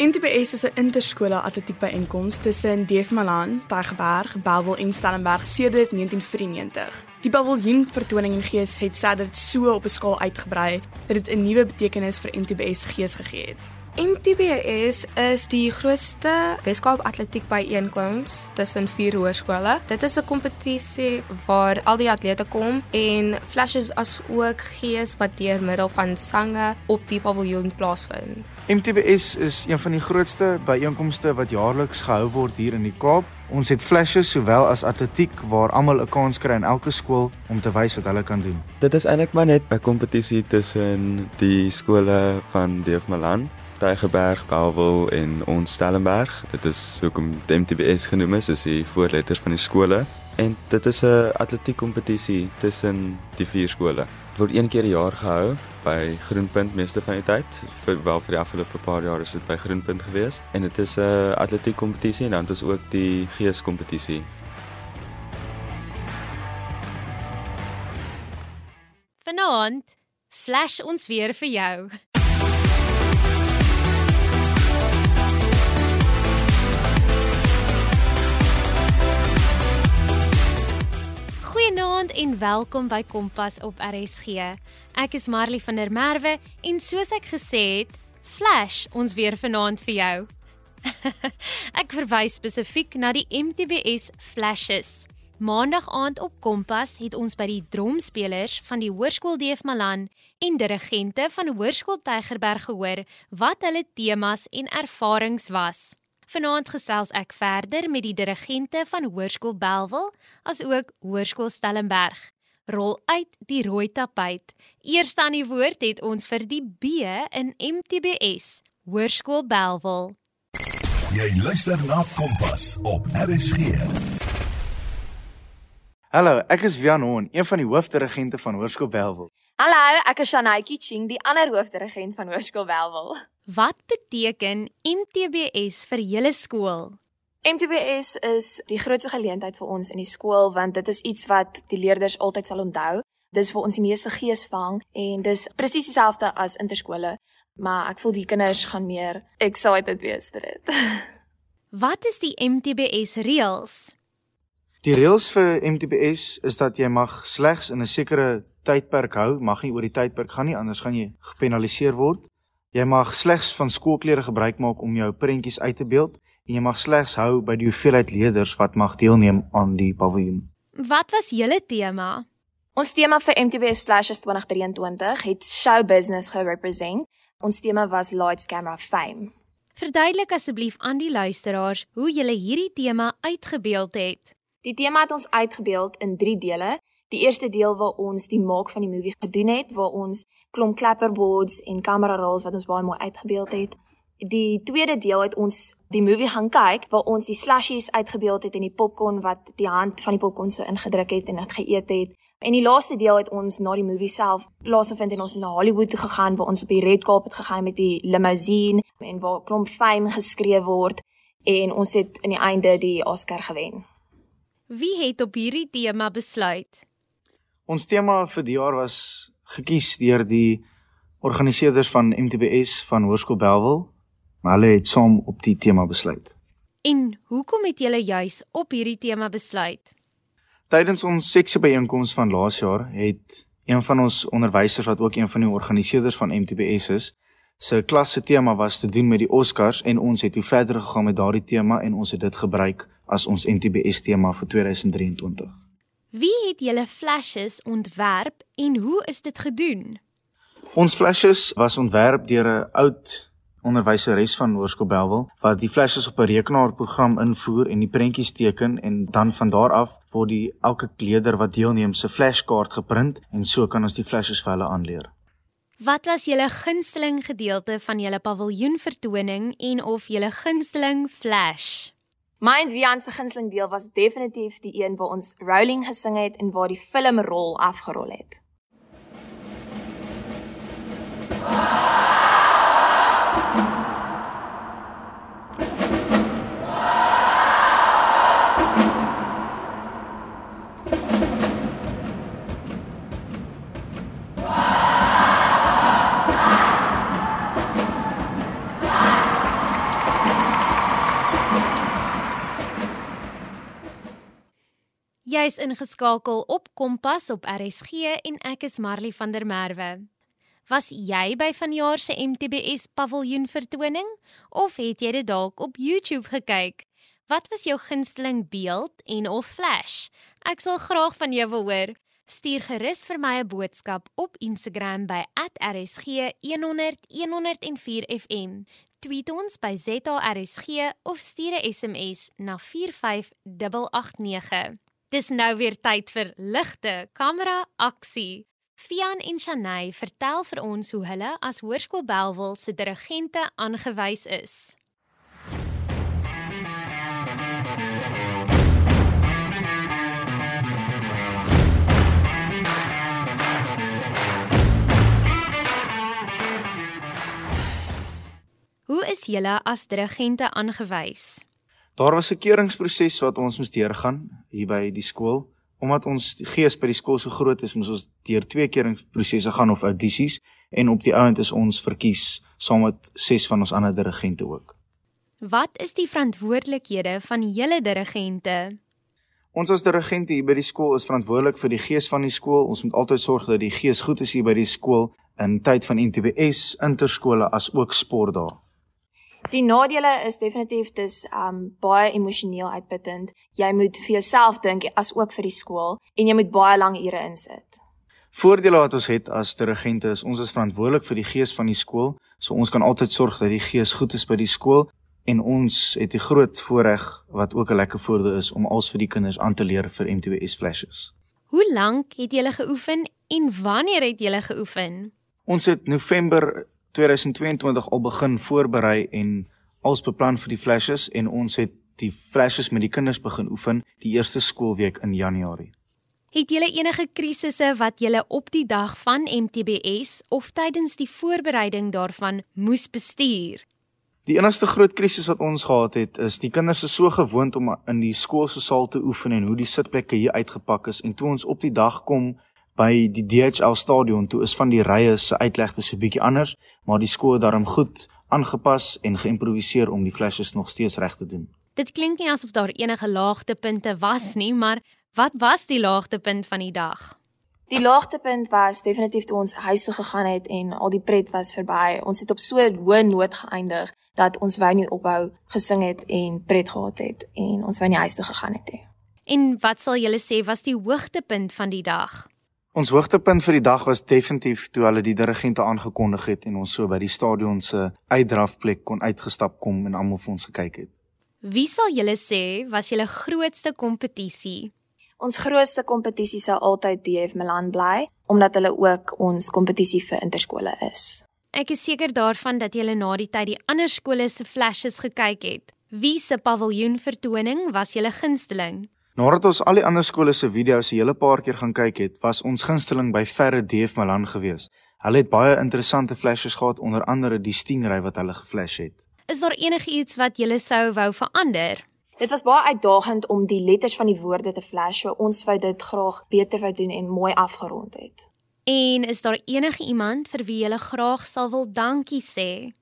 NTBS is 'n interskole atletiekbyeenkoms tussen DF Malan, Tygerberg, Bellville en Stellenberg sedert 1994. Die paviljoen vertoning en gees het sedert so op 'n skaal uitgebrei dat dit 'n nuwe betekenis vir NTBS gees gegee het. MTBS is die grootste Weskaap atletiek byeenkoms tussen vier hoërskole. Dit is 'n kompetisie waar al die atlete kom en flashes as ook gees wat deur middel van sange op die paviljoen plaasvind. MTBS is een van die grootste byeenkomste wat jaarliks gehou word hier in die Kaap. Ons het flashes sowel as atletiek waar almal 'n kans kry in elke skool om te wys wat hulle kan doen. Dit is eintlik maar net 'n kompetisie tussen die skole van DF Malan Tygerberg, Bellville en ons Stellenberg. Dit is hoekom MTBS genoem is, is die voorletters van die skole. En dit is 'n atletiek kompetisie tussen die vier skole. Dit word een keer per jaar gehou by Groenpunt meeste van die tyd. Vir wel vir die afgelope paar jaar is dit by Groenpunt gewees en dit is 'n atletiek kompetisie en dan is ook die gees kompetisie. Vanaand flash ons weer vir jou. Goeienaand en welkom by Kompas op RSG. Ek is Marley van der Merwe en soos ek gesê het, flash ons weer vanaand vir jou. ek verwys spesifiek na die MTBS flashes. Maandag aand op Kompas het ons by die dromspelers van die Hoërskool Deef Malan en dirigente van Hoërskool Tygerberg gehoor wat hulle temas en ervarings was. Vanaand gesels ek verder met die dirigente van Hoërskool Belwel as ook Hoërskool Stellenberg. Rol uit die rooi tapuit. Eers aan die woord het ons vir die B in MTBS, Hoërskool Belwel. Jy luister na Kompas op RSG. Hallo, ek is Wian Hon, een van die hoofdirigente van Hoërskool Belwel. Hallo, ek is Shanaitjie Ching, die ander hoofdirigent van Hoërskool Belwel. Wat beteken MTBS vir julle skool? MTBS is die grootste geleentheid vir ons in die skool want dit is iets wat die leerders altyd sal onthou. Dis vir ons die meeste geesvang en dis presies dieselfde as interskole, maar ek voel die kinders gaan meer excited wees vir dit. Wat is die MTBS reëls? Die reëls vir MTBS is dat jy mag slegs in 'n sekere tydperk hou, mag nie oor die tydperk gaan nie, anders gaan jy gepenaliseer word. Jy mag slegs van skoolklere gebruik maak om jou prentjies uit te beeld en jy mag slegs hou by die hoeveelheid leerders wat mag deelneem aan die paviljoen. Wat was julle tema? Ons tema vir MTBS Flashes 2023 het show business gerepresent. Ons tema was Lights Camera Fame. Verduidelik asseblief aan die luisteraars hoe julle hierdie tema uitgebeeld het. Die tema het ons uitgebeeld in 3 dele Die eerste deel waar ons die maak van die movie gedoen het, waar ons klomp clapperboards en camera rolls wat ons baie mooi uitgebeeld het. Die tweede deel het ons die movie gaan kyk waar ons die slashies uitgebeeld het en die popcorn wat die hand van die popcorn so ingedruk het en dit geëet het. En die laaste deel het ons na die movie self plaasgevind en ons na Hollywood toe gegaan waar ons op die red carpet gegaan met die limousine en waar klomp fame geskreeu word en ons het in die einde die Oscar gewen. Wie het op hierdie tema besluit? Ons tema vir die jaar was gekies deur die organiseerders van MTBS van Hoërskool Belwel. Hulle het saam op die tema besluit. En hoekom het julle juis op hierdie tema besluit? Tydens ons seksie byeenkoms van laas jaar het een van ons onderwysers wat ook een van die organiseerders van MTBS is, se klas se tema was te doen met die Oscars en ons het toe verder gegaan met daardie tema en ons het dit gebruik as ons MTBS tema vir 2023. Wie het julle flashes ontwerp en hoe is dit gedoen? Ons flashes was ontwerp deur 'n oud onderwyseres van Hoërskool Belwel wat die flashes op 'n rekenaarprogram invoer en die prentjies teken en dan van daar af word die elke kleder wat deelneem se flashkaart geprint en so kan ons die flashes vir hulle aanleer. Wat was julle gunsteling gedeelte van julle paviljoen vertoning en of julle gunsteling flash? My en Wian se gunsteling deel was definitief die een waar ons Rolling gesing het en waar die filmrol afgerol het. Jy's ingeskakel op Kompas op RSG en ek is Marley van der Merwe. Was jy by vanjaar se MTBS paviljoen vertoning of het jy dit dalk op YouTube gekyk? Wat was jou gunsteling beeld en of flash? Ek sal graag van jou wil hoor. Stuur gerus vir my 'n boodskap op Instagram by @rsg100.104fm. Tweet ons by ZARSG of stuur 'n SMS na 45889. Dis nou weer tyd vir ligte kamera aksie. Fian en Shanay vertel vir ons hoe hulle as Hoërskool Belwel se dirigente aangewys is. Hoe is julle as dirigente aangewys? Daar was 'n keuringsproses wat ons moes deurgaan hier by die skool. Omdat ons gees by die skool so groot is, moes ons deur twee keuringsprosesse gaan of audisies en op die ount is ons verkies saam met ses van ons ander dirigente ook. Wat is die verantwoordelikhede van julle dirigente? Ons as dirigente hier by die skool is verantwoordelik vir die gees van die skool. Ons moet altyd sorg dat die gees goed is hier by die skool in tyd van NTBS, interskole as ook sportdae. Die nadele is definitief dis um baie emosioneel uitputtend. Jy moet vir jouself dink as ook vir die skool en jy moet baie lang ure insit. Voordele wat ons het as dirigente is ons is verantwoordelik vir die gees van die skool, so ons kan altyd sorg dat die gees goed is by die skool en ons het die groot voorreg wat ook 'n lekker voordeel is om als vir die kinders aan te leer vir MTBS flashes. Hoe lank het julle geoefen en wanneer het julle geoefen? Ons het November 2022 al begin voorberei en als beplan vir die flashes en ons het die flashes met die kinders begin oefen die eerste skoolweek in Januarie. Het julle enige krisisse wat julle op die dag van MTBS of tydens die voorbereiding daarvan moes bestuur? Die enigste groot krisis wat ons gehad het is die kinders is so gewoond om in die skool se saal te oefen en hoe die sitplekke hier uitgepak is en toe ons op die dag kom by die DHL stadion toe is van die rye se uitlegte so bietjie anders, maar die skool het daarom goed aangepas en geïmproviseer om die flashes nog steeds reg te doen. Dit klink nie asof daar enige laagtepunte was nie, maar wat was die laagtepunt van die dag? Die laagtepunt was definitief toe ons huis toe gegaan het en al die pret was verby. Ons het op so 'n hoë noot geëindig dat ons wou nie ophou gesing het en pret gehad het en ons wou nie huis toe gegaan het nie. En wat sal julle sê was die hoogtepunt van die dag? Ons hoogtepunt vir die dag was definitief toe hulle die dirigente aangekondig het en ons so by die stadion se uitdrafplek kon uitgestap kom en almal vir ons gekyk het. Wie sal julle sê was julle grootste kompetisie? Ons grootste kompetisie sal altyd DF Milan bly omdat hulle ook ons kompetisie vir interskole is. Ek is seker daarvan dat julle na die tyd die ander skole se flashes gekyk het. Wie se paviljoen vertoning was julle gunsteling? Nadat ons al die ander skole se video's 'n hele paar keer gaan kyk het, was ons gunsteling by Ferre DF Milan gewees. Hulle het baie interessante flashes gehad, onder andere die Stingray wat hulle geflash het. Is daar enigiets wat julle sou wou verander? Dit was baie uitdagend om die letters van die woorde te flash, so ons wou dit graag beter wou doen en mooi afgerond het. En is daar enige iemand vir wie jy graag sal wil dankie sê?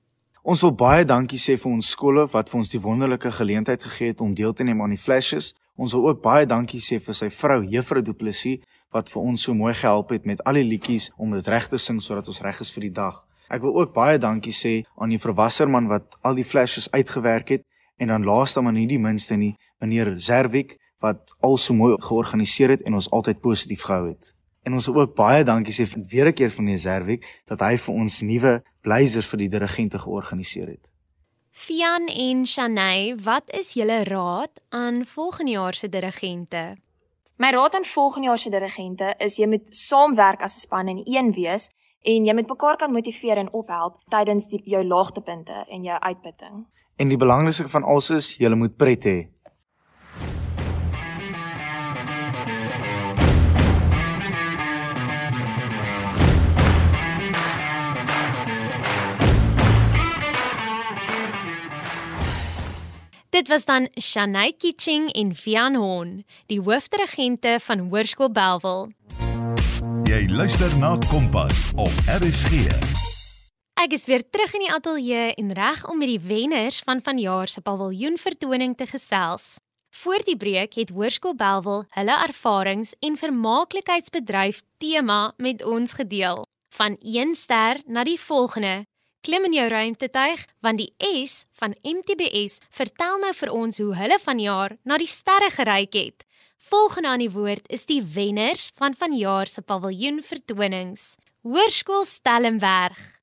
Ons wil baie dankie sê vir ons skole wat vir ons die wonderlike geleentheid gegee het om deel te neem aan die flashes. Ons wil ook baie dankie sê vir sy vrou Juffrou Du Plessis wat vir ons so mooi gehelp het met al die liedjies om dit reg te sing sodat ons reg is vir die dag. Ek wil ook baie dankie sê aan die verwasserman wat al die flashes uitgewerk het en dan laaste maar nie die minste nie, meneer Zerwik wat al so mooi georganiseer het en ons altyd positief gehou het. En ons wil ook baie dankie sê weer 'n keer van meneer Zerwik dat hy vir ons nuwe blazers vir die dirigente georganiseer het. Fian en Shanay, wat is julle raad aan volgende jaar se dirigente? My raad aan volgende jaar se dirigente is jy moet saamwerk as 'n span en een wees en jy moet mekaar kan motiveer en ophelp tydens die, jou laagtepunte en jou uitputting. En die belangrikste van alles is jy moet pret hê. Dit was dan Shanay Kitching en Vian Hon, die hoofdirigente van Hoërskool Belwel. Jy luister na Kompas op RSG. Ek is weer terug in die ateljee en reg om met die wenners van vanjaar se paviljoen vertoning te gesels. Voor die breek het Hoërskool Belwel hulle ervarings en vermaaklikheidsbedryf tema met ons gedeel. Van 1 ster na die volgende. Klim in jou ruimtetuig want die S van MTBS vertel nou vir ons hoe hulle vanjaar na die sterre geryk het. Volgende aan die woord is die wenners van vanjaar se paviljoen vertonings. Hoërskool Stellenberg.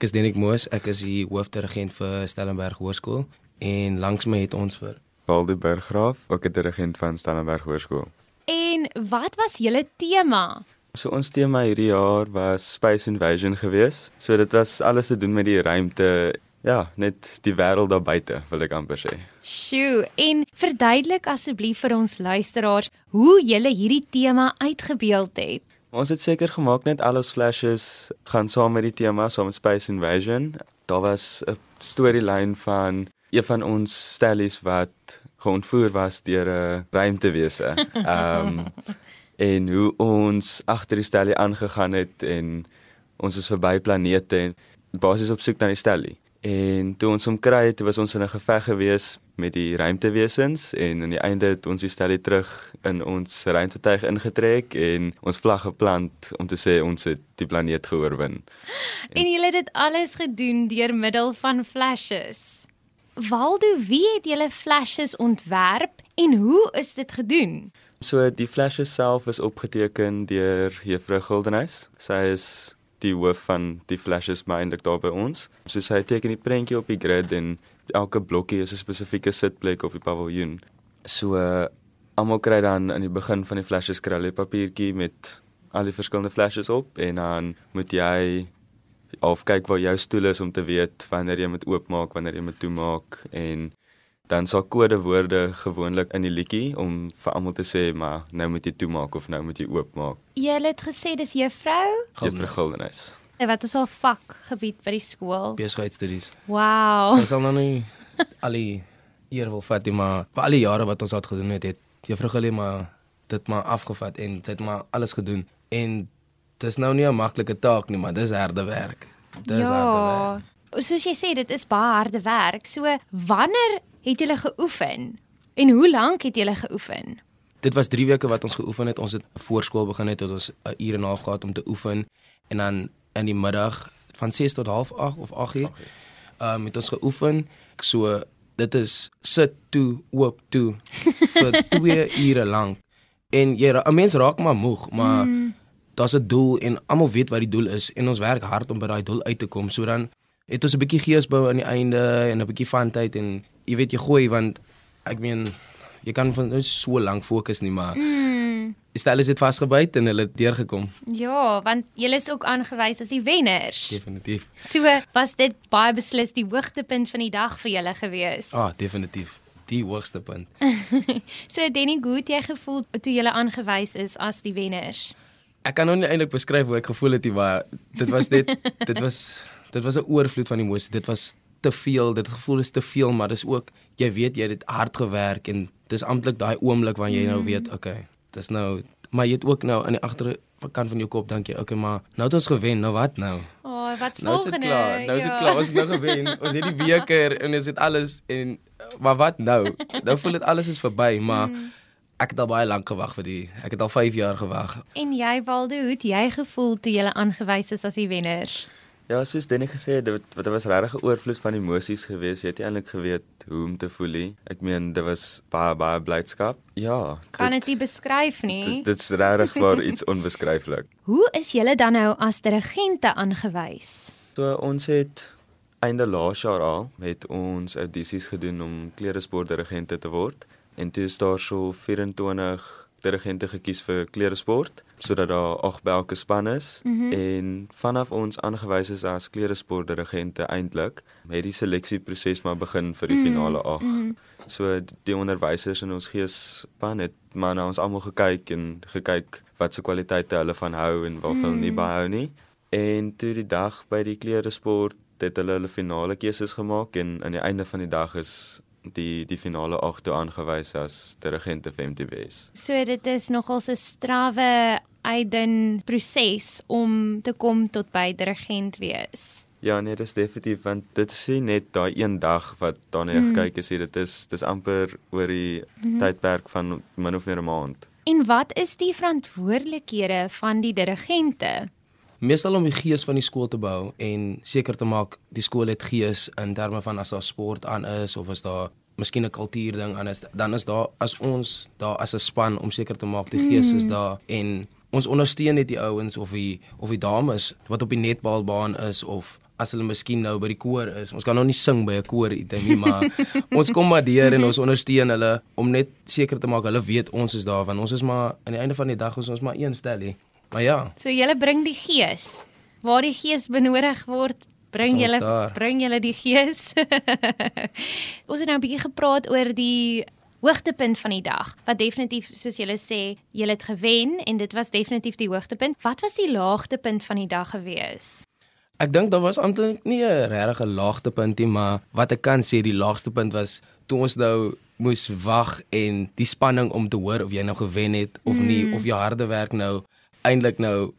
Ek is Denik Moos, ek is die hoofdirigent vir Stellenberg Hoërskool en langs my het ons vir Waldo Burggraaf, ook 'n dirigent van Stellenberg Hoërskool. En wat was julle tema? So ons tema hierdie jaar was Space Invasion geweest. So dit was alles te doen met die ruimte, ja, net die wêreld daar buite, wil ek amper sê. Sjoe, en verduidelik asseblief vir ons luisteraars hoe julle hierdie tema uitgebeeld het. Ons het seker gemaak net al ons flashes gaan saam met die tema, saam met Space Invasion. Daar was 'n storielyn van een van ons stellies wat geontvoer was deur 'n ruimtewese. Ehm um, en hoe ons agter die stellie aangegaan het en ons is verby planete en basies op soek na die stellie. En toe ons hom kry het, was ons in 'n geveg gewees met die ruimtewesens en aan die einde het ons die stellie terug in ons ruimtetuig ingetrek en ons vlag geplant om te sê ons het die planeet geoorwin. En julle het dit alles gedoen deur middel van flashes. Waldo, wie het julle flashes ontwerp en hoe is dit gedoen? So die flashes self is opgeteken deur Juffrou Guldenhuis. Sy is die hoof van die flashes maar eintlik daar by ons. So sy teken die prentjie op die grid en elke blokkie is 'n spesifieke sitplek op die paviljoen. So uh, almal kry dan aan die begin van die flashes kry 'n papiertjie met al die verskillende flashes op en dan moet jy of kyk waar jou stoel is om te weet wanneer jy moet oopmaak, wanneer jy moet toemaak en dan sal kodewoorde gewoonlik in die liedjie om vir almal te sê maar nou moet jy toemaak of nou moet jy oopmaak. Jy het gesê dis juffrou Juffrou Guldenhuis. Wat is haar vakgebied by die skool. besigheidstudies. Wow. Sy sal nou nie al die eer wil vat nie, maar vir al die jare wat ons al gedoen het, het Juffrou Gillie maar dit maar afgevat en sy het maar alles gedoen en dis nou nie 'n maklike taak nie, maar dis harde werk. Dis harde werk. Soos jy sê, dit is baie harde werk. So wanneer het julle geoefen? En hoe lank het julle geoefen? Dit was 3 weke wat ons geoefen het. Ons het voorskool begin het tot ons 'n uur en 'n half gehad om te oefen en dan in die middag van 6 tot half 8 of 8 uur. Ehm um, het ons geoefen. So dit is sit toe, oop toe vir 2 ure lank. En jy 'n mens raak maar moeg, maar mm. daar's 'n doel en almal weet wat die doel is en ons werk hard om by daai doel uit te kom. So dan het ons 'n bietjie geesbou aan die einde en 'n bietjie van tyd en jy weet jy gooi want ek meen jy kan van nou so lank fokus nie maar Mm, stel is dit vasgebyt en hulle het deurgekom. ja, want julle is ook aangewys as die wenners. Definitief. So was dit baie beslis die hoogtepunt van die dag vir julle gewees. Ah, definitief. Die hoogste punt. So Denny, hoe het jy gevoel toe julle aangewys is as die wenners? Ek kan nou nie eintlik beskryf hoe ek gevoel het nie, maar dit was net dit was dit was 'n oorvloed van emosie. Dit was te veel. Dit gevoel is te veel, maar dis ook jy weet jy het dit hard gewerk en dis amptelik daai oomblik wanneer jy nou weet, okay, dis nou maar jy het ook nou aan die agterkant van jou kop dink jy, okay, maar nou het ons gewen, nou wat nou? O, oh, wat's Nou is dit volgende? klaar. Nou is dit Ja. klaar. Ons het nou gewen. Ons het die beker en ons het alles en maar wat nou? Nou voel dit alles is verby, maar Mm. ek het al baie lank gewag vir die. Ek het al 5 jaar gewag. En jy Waldo, hoe het jy gevoel toe jy aangewys is as die wenners? Ja, soos Denny gesê het, dit wat was regtig 'n oorvloed van emosies geweest. Jy het nie eintlik geweet hoe om te voel nie. Ek meen, dit was baie baie blydskap. Ja. Kan dit nie beskryf nie. Dit is regtig waar iets onbeskryflik. Hoe is julle dan nou as dirigente aangewys? So ons het einde laas jaar al met ons audisies gedoen om kleresportdirigente te word en toe is daar so 24 dirigente gekies vir kleresport sodat daar ag by elke span is mm -hmm. en vanaf ons aangewys is as kleresport dirigente eintlik het die seleksieproses maar begin vir die mm -hmm. finale ag. Mm -hmm. So die onderwysers in ons geesspan het maar na ons almal gekyk en gekyk wat se kwaliteite hulle van hou en waarvan hulle mm -hmm. nie behou nie. En toe die dag by die kleresport het hulle hulle finale keuses gemaak en aan die einde van die dag is die die finale 8 toe aangewys as dirigente vir MTBS. So dit is nogals 'n strawwe eiden proses om te kom tot by dirigent wees. Ja, nee, dis definitief want dit sê net daai een dag wat dan net mm. gekyk is, dit is dis amper oor die mm. tydperk van min of meer 'n maand. En wat is die verantwoordelikhede van die dirigente? Meestal om die gees van die skool te bou en seker te maak die skool het gees in terme van as daar sport aan is of as daar miskien 'n kultuur ding aan is, dan is daar as ons daar as 'n span om seker te maak die gees is mm. daar en ons ondersteun net die ouens of die of die dames wat op die netbalbaan is of as hulle miskien nou by die koor is. Ons kan nou nie sing by 'n koor item nie, maar ons kom maar deur en ons ondersteun hulle om net seker te maak hulle weet ons is daar want ons is maar aan die einde van die dag is ons maar een stellie. Maar ja. So julle bring die gees waar die gees benodig word. Bring julle bring julle die gees. ons het nou 'n bietjie gepraat oor die hoogtepunt van die dag. Wat definitief soos julle sê, julle het gewen en dit was definitief die hoogtepunt. Wat was die laagtepunt van die dag gewees? Ek dink daar was eintlik nie 'n regte laagtepunt nie, maar wat ek kan sê die laagste punt was toe ons nou moes wag en die spanning om te hoor of jy nou gewen het of mm. nie of jou harde werk nou eintlik nou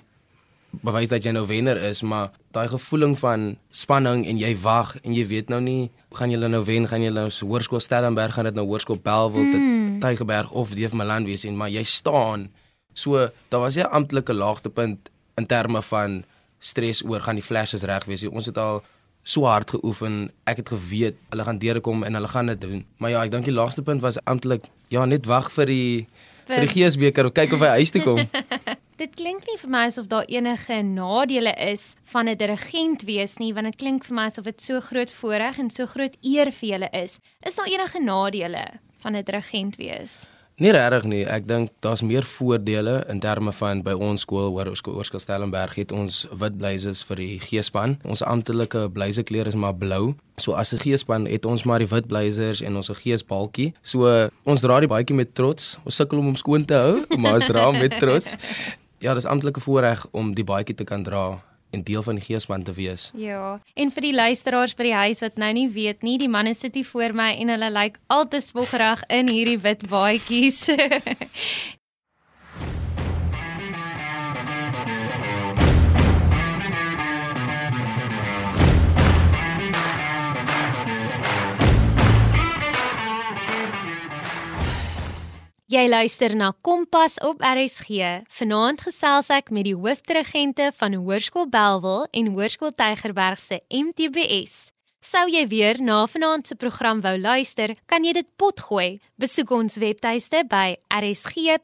bewys dat jy nou wenner is, maar daai gevoeling van spanning en jy wag en jy weet nou nie gaan julle nou wen, gaan julle nou Hoërskool Stellenberg gaan dit nou Hoërskool Bellville mm. te Tygerberg of Deef Malan wees en maar jy staan. So daar was 'n amptelike laagtepunt in terme van stres oor gaan die flashes reg wees. Ons het al so hard geoefen. Ek het geweet hulle gaan deurkom en hulle gaan dit doen. Maar ja, ek dink die laagste punt was amptelik ja, net wag vir die vir, vir die geesbeker of kyk of hy huis toe kom. dit klink nie vir my asof daar enige nadele is van 'n dirigent wees nie, want dit klink vir my asof dit so groot voorreg en so groot eer vir julle is. Is daar enige nadele van 'n dirigent wees? Nie regtig nie. Ek dink daar's meer voordele in terme van by ons skool waar ons skool Stellenberg het ons wit blazers vir die G-span. Ons amptelike blazekleur is maar blou. So as 'n G-span het ons maar die wit blazers en ons G-balkie. So ons dra die baadjie met trots. Ons sukkel om hom skoon te hou, maar ons dra hom met trots ja, dis amptelike voorreg om die baadjie te kan dra en deel van die geesman te wees. Ja. En vir die luisteraars by die huis wat nou nie weet nie, die manne sit hier voor my en hulle lyk altes spoggerig in hierdie wit baadjies. Jy luister na Kompas op RSG. Vanaand gesels ek met die hoofdirigente van Hoërskool Belwel en Hoërskool Tygerberg se MTBS. Sou jy weer na vanaand se program wou luister, kan jy dit potgooi. Besoek ons webtuiste by rsg.co.za.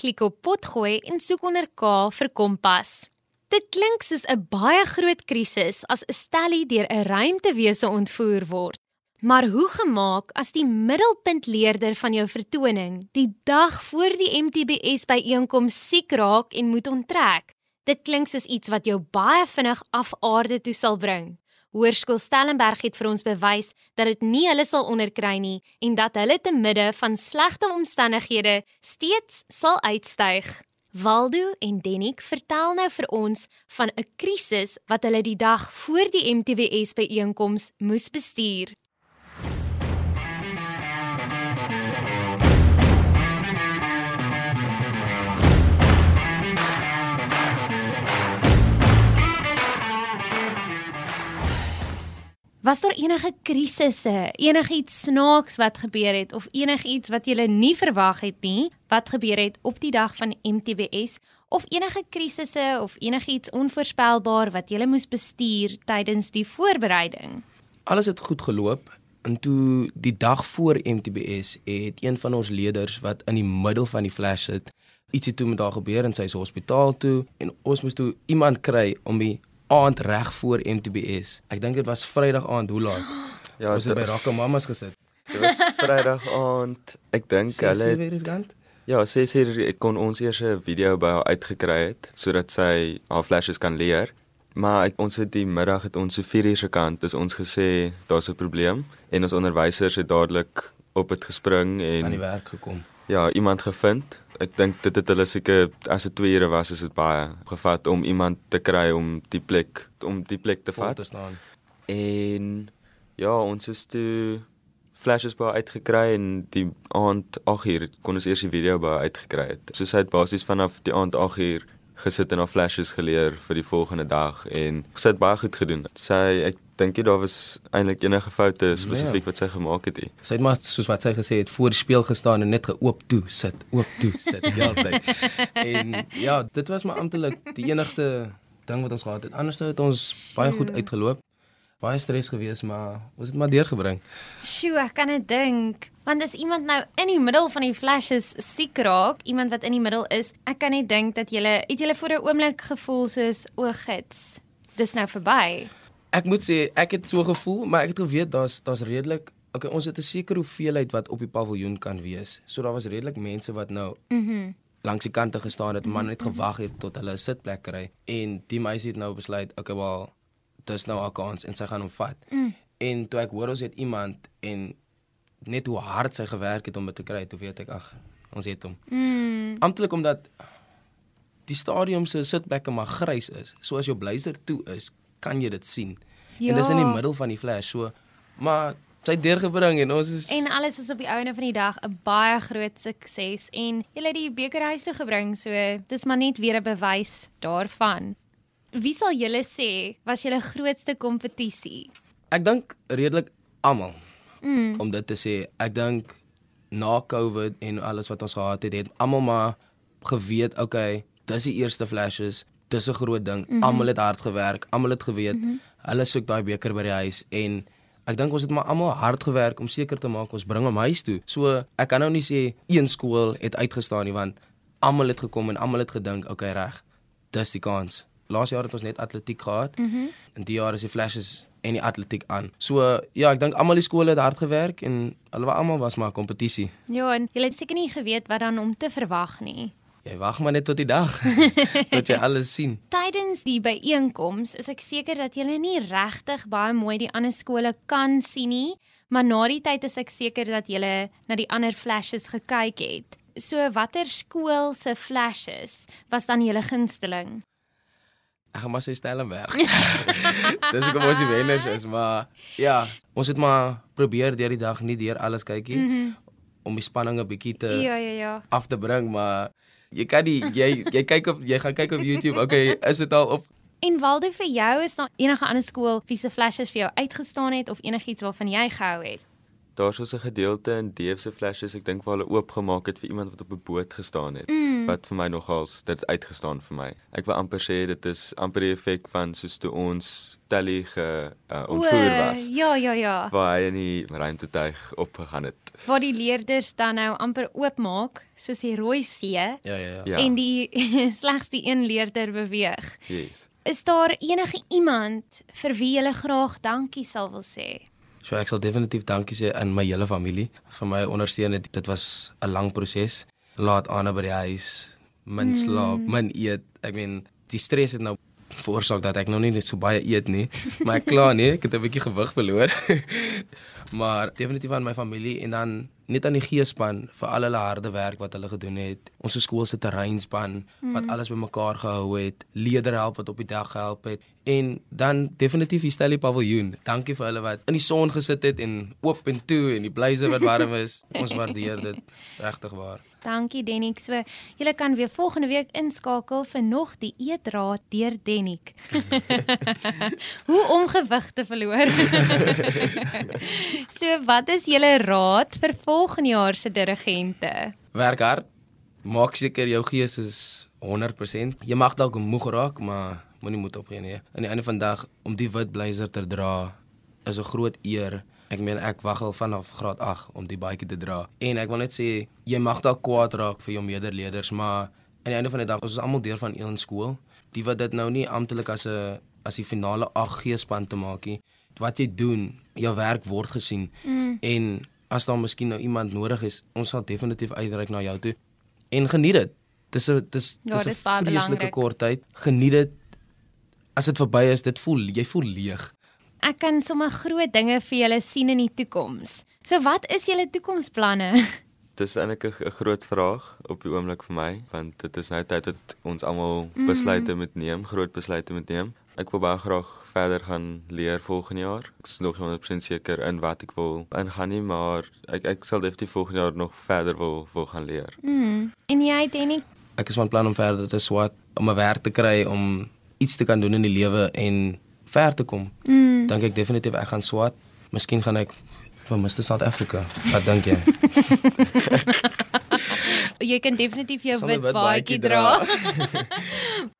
Klik op potgooi en soek onder K vir Kompas. Dit klink soos 'n baie groot krisis as 'n stellie deur 'n ruimtewese ontvoer word. Maar hoe gemaak as die middelpuntleerder van jou vertoning die dag voor die MTBS byeenkoms siek raak en moet onttrek? Dit klink soos iets wat jou baie vinnig af aarde toe sal bring. Hoërskool Stellenberg het vir ons bewys dat dit nie hulle sal onderkry nie en dat hulle te midde van slegte omstandighede steeds sal uitstyg. Waldo en Denik vertel nou vir ons van 'n krisis wat hulle die dag voor die MTBS byeenkoms moes bestuur. Was daar enige krisisse, enigiets snaaks wat gebeur het of enigiets wat jy nie verwag het nie, wat gebeur het op die dag van MTBS of enige krisisse of enigiets onvoorspelbaar wat jy moes bestuur tydens die voorbereiding? Alles het goed geloop en toe die dag voor MTBS het een van ons leerders wat in die middel van die flash sit, ietsie toe met haar gebeur en sy is hospitaal toe en ons moes toe iemand kry om die aand reg voor MTBS. Ek dink dit was Vrydag aand, hoe laat? Ja, ons het by Rakka Mamas gesit. Dit was Vrydag aand. Ek dink hulle is gant. Ja, sy sê ek kon ons eers 'n video by haar uitgekry het sodat sy haar flashes kan leer. Maar ek, ons het die middag het ons so 4 uur se kant, dis ons gesê daar's 'n probleem en ons onderwysers het dadelik op dit gespring aan die en werk gekom. Ja, iemand gevind. Ek dink dit het hulle seker as dit 2 ure was, is dit baie gevat om iemand te kry om die plek om die plek te vat. te staan. En ja, ons is toe flashes by uitgekry en die aand 8uur kon ons eers die video by uitgekry het. So sy het basies vanaf die aand 8uur gesit en haar flashes geleer vir die volgende dag en sy het baie goed gedoen. Sy ek dink nie daar was eintlik enige foute spesifiek wat sy gemaak het nie. Sy het maar soos wat sy gesê het voor die speel gestaan en net geoop toe sit, oop toe sit die hele tyd. en ja, dit was maar amptelik die enigste ding wat ons gehad het. Anders het ons baie goed uitgeloop. Baie stres gewees, maar ons het maar deurgebring. Sjoe, ek kan dit dink. Want as iemand nou in die middel van die flashes siek raak, iemand wat in die middel is, ek kan net dink dat jy het jy vir 'n oomblik gevoel soos o, gits. Dis nou verby. Ek moet sê ek het so gevoel, maar ek het geweet daar's daar's redelik Okay, ons het 'n sekere hoeveelheid wat op die paviljoen kan wees. So daar was redelik mense wat nou Mhm. Mm langs die kante gestaan het, maar net gewag het tot hulle 'n sitplek kry en die meisie het nou besluit, okay, wel, dis nou haar kans en sy gaan hom vat. Mm. En toe ek hoor ons het iemand en net hoe hard sy gewerk het om dit te kry, toe weet ek ag, ons het hom. Mm. Amptelik omdat die stadium se sitplekke maar grys is. So as jou blazer toe is, kan jy dit sien. Ja. En dis in die Ja. middel van die flash, so maar sy deurgebring en ons is En alles is op die einde van die dag 'n baie groot sukses en jy het die beker huis toe gebring, so dis maar net weer 'n bewys daarvan. Wie sal julle sê was julle grootste kompetisie? ek dink redelik almal Mm. om dit te sê. Ek dink na COVID en alles wat ons gehad het, het almal maar geweet, okay, dis die eerste flashes, dis 'n groot ding. Mm. -hmm. Almal het hard gewerk, almal het geweet Mhm. hulle soek daai beker by die huis en ek dink ons het maar almal hard gewerk om seker te maak ons bring hom huis toe. So ek kan nou nie sê een skool het uitgestaan nie want almal het gekom en almal het gedink, okay, reg. Dis die kans. Laas jaar het ons net atletiek gehad. Mhm. En die jaar is die flashes en die atletiek aan. So ja, ek dink almal die skole het hard gewerk en hulle was almal was maar kompetisie. Ja, en julle het seker nie geweet wat dan om te verwag nie. Jy wag maar net tot die dag tot jy alles sien. Tydens die byeenkoms is ek seker dat julle nie regtig baie mooi die ander skole kan sien nie, maar na die tyd is ek seker dat julle na die ander flashes gekyk het. So watter skool se flashes was dan julle gunsteling? Ek gaan maar sê Stellenberg. Dis hoekom ons die wenners is, maar ja, ons het maar probeer deur die dag nie deur alles kykie mm. -hmm. om die spanning 'n bietjie te Ja, ja, ja. af te bring, maar jy kan nie jy jy kyk op jy gaan kyk op YouTube, okay, is dit al op En Waldo vir jou is daar enige ander skool wie se flashes vir jou uitgestaan het of enigiets waarvan jy gehou het? Daar's so 'n gedeelte in Dave se flashes, ek dink waar hulle oopgemaak het vir iemand wat op 'n boot gestaan het. Mm. Wat vir my nogals dit uitgestaan vir my. Ek wil amper sê dit is amper die effek van soos toe ons Tally ge uh, ontvoer O, was. Ja, ja, ja. Waar hy in die ruimtetuig opgegaan het. Waar die leerders dan nou amper oopmaak soos die rooi see Ja, ja, ja. Ja. en die slegs die een leerder beweeg. Yes. Is daar enige iemand vir wie jy graag dankie sal wil sê? So ek sal definitief dankie sê aan my hele familie vir my ondersteuning. Dit was 'n lang proses. Laat aan by die huis, min Mm. slaap, min eet. Ek meen, die stres het nou veroorsaak dat ek nou nie net so baie eet nie, maar ek kla nie, ek het 'n bietjie gewig verloor. maar definitief aan my familie en dan net aan die geespan vir al hulle harde werk wat hulle gedoen het. Ons skool se terreinspan wat alles bymekaar gehou het, leerderhelp wat op die dag gehelp het en dan definitief die Stelly Paviljoen. Dankie vir hulle wat in die son gesit het en oop en toe en die blyse wat warm is. Ons waardeer dit regtig waar. Dankie Denik. So, julle kan weer volgende week inskakel vir nog die eetraad deur Denik. Hoe om gewig te verloor. so, wat is julle raad vir volgende jaar se dirigente? Werk hard. Maak seker jou gees is 100%. Jy mag dalk moeg raak, maar moenie moed opgee nie. Aan die einde van die dag om die wit blazer te dra is 'n groot eer. Ek meen ek wag al vanaf graad 8 om die baadjie te dra. En ek wil net sê jy mag dalk kwaad raak vir jou medeleerders, maar aan die einde van die dag ons is almal deel van een skool. Die wat dit nou nie amptelik as 'n as die finale 8 G-span te maak nie. Wat jy doen, jou werk word gesien. Mm. En as daar miskien nou iemand nodig is, ons sal definitief uitreik na jou toe. En geniet dit. Dis 'n dis Ja, dis 'n vreeslike kort tyd. Geniet dit. As dit verby is, dit voel jy voel leeg. Ek kan sommer groot dinge vir julle sien in die toekoms. So, wat is julle toekomsplanne? Dis eintlik 'n 'n groot vraag op die oomblik vir my, want dit is nou tyd dat ons almal besluite moet neem, groot besluite moet neem. Ek wil baie graag verder gaan leer volgende jaar. Ek is nog nie 100% seker in wat ek wil ingaan nie, maar ek ek sal definitief volgende jaar nog verder wil wil gaan leer. Mm. En jy, Denik? Ek is van plan om verder te swat, om 'n werk te kry om iets te kan doen in die lewe en ver te kom. Mm. Dink ek definitief ek gaan swat. Miskien gaan ek vir Mr South Africa. Wat dink jy? Jy kan definitief jou wit baadjie dra.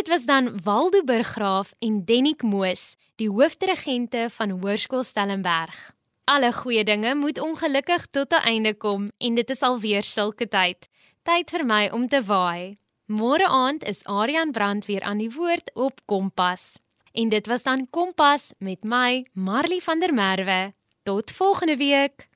Dit was dan Waldo Burggraaf en Denik Moos, die hoofdirigente van Hoërskool Stellenberg. Alle goeie dinge moet ongelukkig tot 'n einde kom en dit is alweer sulke tyd. Tyd vir my om te waai. Môre aand is Aryan Brand weer aan die woord op Kompas. En dit was dan Kompas met my, Marley van der Merwe. Tot volgende week.